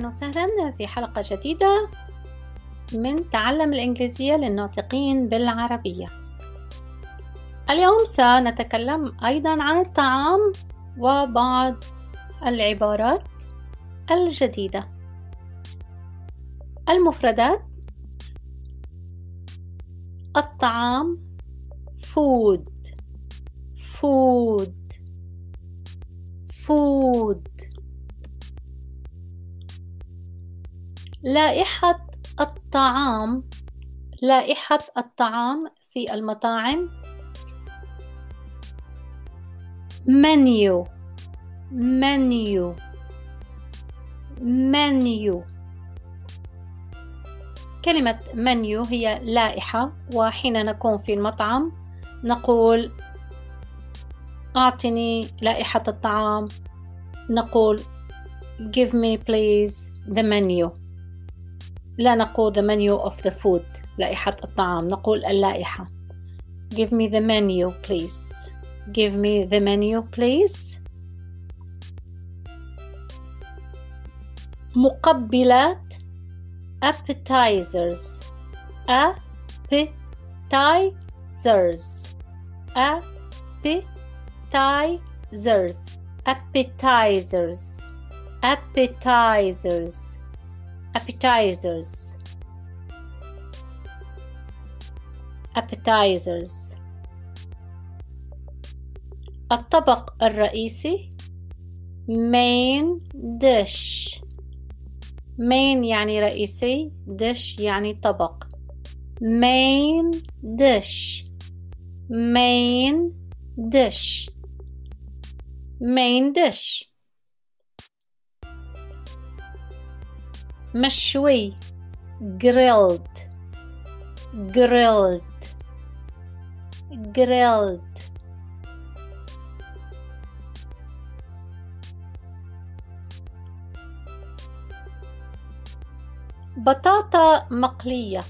أهلا وسهلا في حلقة جديدة من تعلم الإنجليزية للناطقين بالعربية. اليوم سنتكلم أيضا عن الطعام وبعض العبارات الجديدة. المفردات الطعام food. Food. Food. لائحة الطعام لائحة الطعام في المطاعم. منيو منيو منيو. كلمة منيو هي لائحة وحين نكون في المطعم نقول أعطني لائحة الطعام. نقول give me please the menu. لا نقول the menu of the food لائحة الطعام نقول اللائحة give me the menu please give me the menu please مقبلات appetizers appetizers appetizers appetizers appetizers appetizers appetizers الطبق الرئيسي main dish main يعني رئيسي dish يعني طبق main dish main dish main dish مشوي. Grilled. Grilled. Grilled. بطاطا مقلية.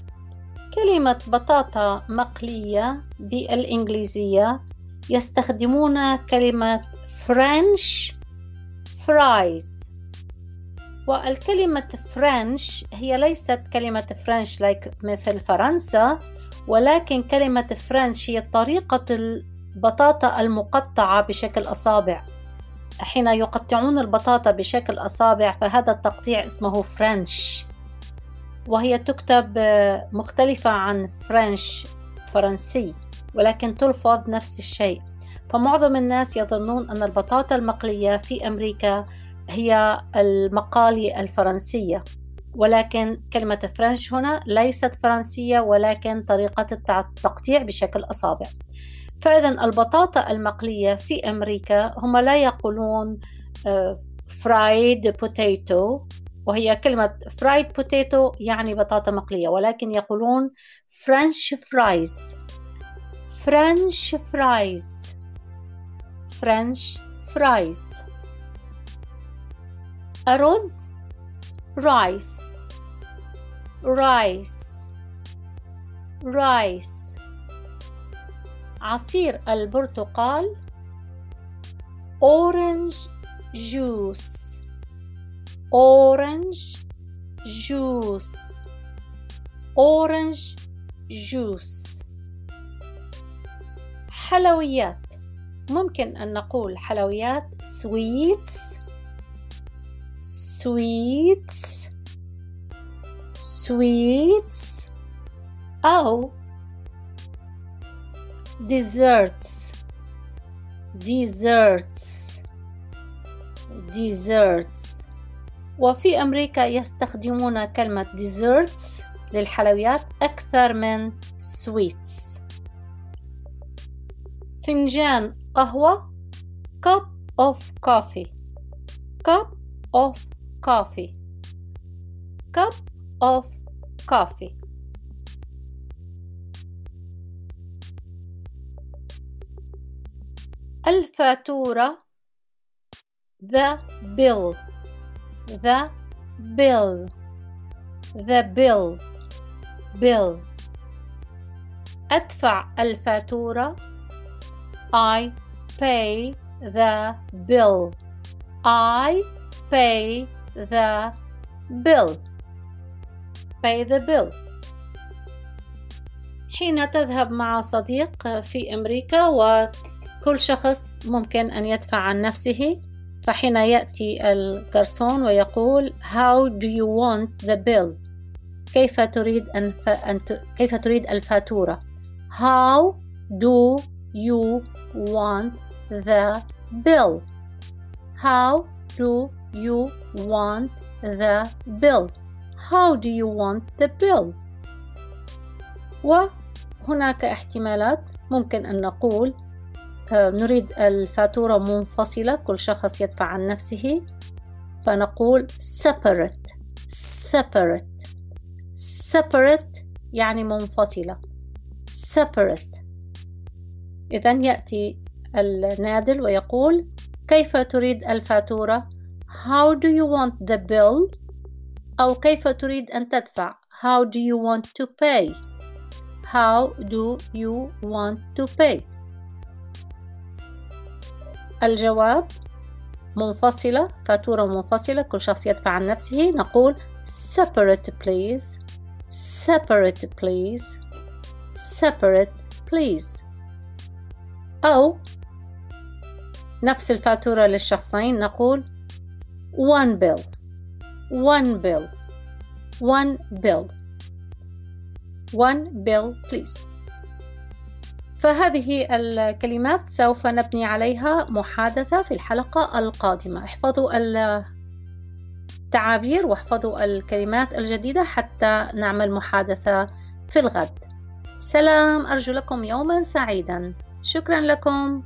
كلمة بطاطا مقلية بالإنجليزية يستخدمون كلمة فرنش فرايز والكلمة فرنش هي ليست كلمة فرنش like مثل فرنسا ولكن كلمة فرنش هي طريقة البطاطا المقطعة بشكل أصابع. حين يقطعون البطاطا بشكل أصابع فهذا التقطيع اسمه فرنش وهي تكتب مختلفة عن فرنش فرنسي ولكن تلفظ نفس الشيء. فمعظم الناس يظنون أن البطاطا المقلية في أمريكا هي المقالي الفرنسية ولكن كلمة فرنش هنا ليست فرنسية ولكن طريقة التقطيع بشكل أصابع. فإذا البطاطا المقلية في أمريكا هم لا يقولون fried potato وهي كلمة fried potato يعني بطاطا مقلية ولكن يقولون french fries french fries french fries أرز rice rice rice. عصير البرتقال orange juice. orange juice. orange juice. حلويات. ممكن أن نقول حلويات sweets sweets sweets أو desserts desserts desserts وفي أمريكا يستخدمون كلمة desserts للحلويات أكثر من sweets فنجان قهوة cup of coffee cup of coffee cup of coffee الفاتورة the bill the bill the bill bill أدفع الفاتورة I pay the bill I pay the bill pay the bill حين تذهب مع صديق في أمريكا وكل شخص ممكن أن يدفع عن نفسه فحين يأتي الجرسون ويقول How do you want the bill كيف تريد أن, ف... أن ت... كيف تريد الفاتورة؟ How do you want the bill How do you want the bill. How do you want the bill? وهناك احتمالات. ممكن أن نقول آه، نريد الفاتورة منفصلة كل شخص يدفع عن نفسه. فنقول separate separate. Separate يعني منفصلة. Separate. إذا يأتي النادل ويقول كيف تريد الفاتورة؟ How do you want the bill أو كيف تريد أن تدفع How do you want to pay How do you want to pay الجواب منفصلة فاتورة منفصلة كل شخص يدفع عن نفسه نقول separate please separate please separate please أو نفس الفاتورة للشخصين نقول one bill one bill one bill one bill please. فهذه الكلمات سوف نبني عليها محادثة في الحلقة القادمة. احفظوا التعابير واحفظوا الكلمات الجديدة حتى نعمل محادثة في الغد. سلام أرجو لكم يوما سعيدا. شكرا لكم.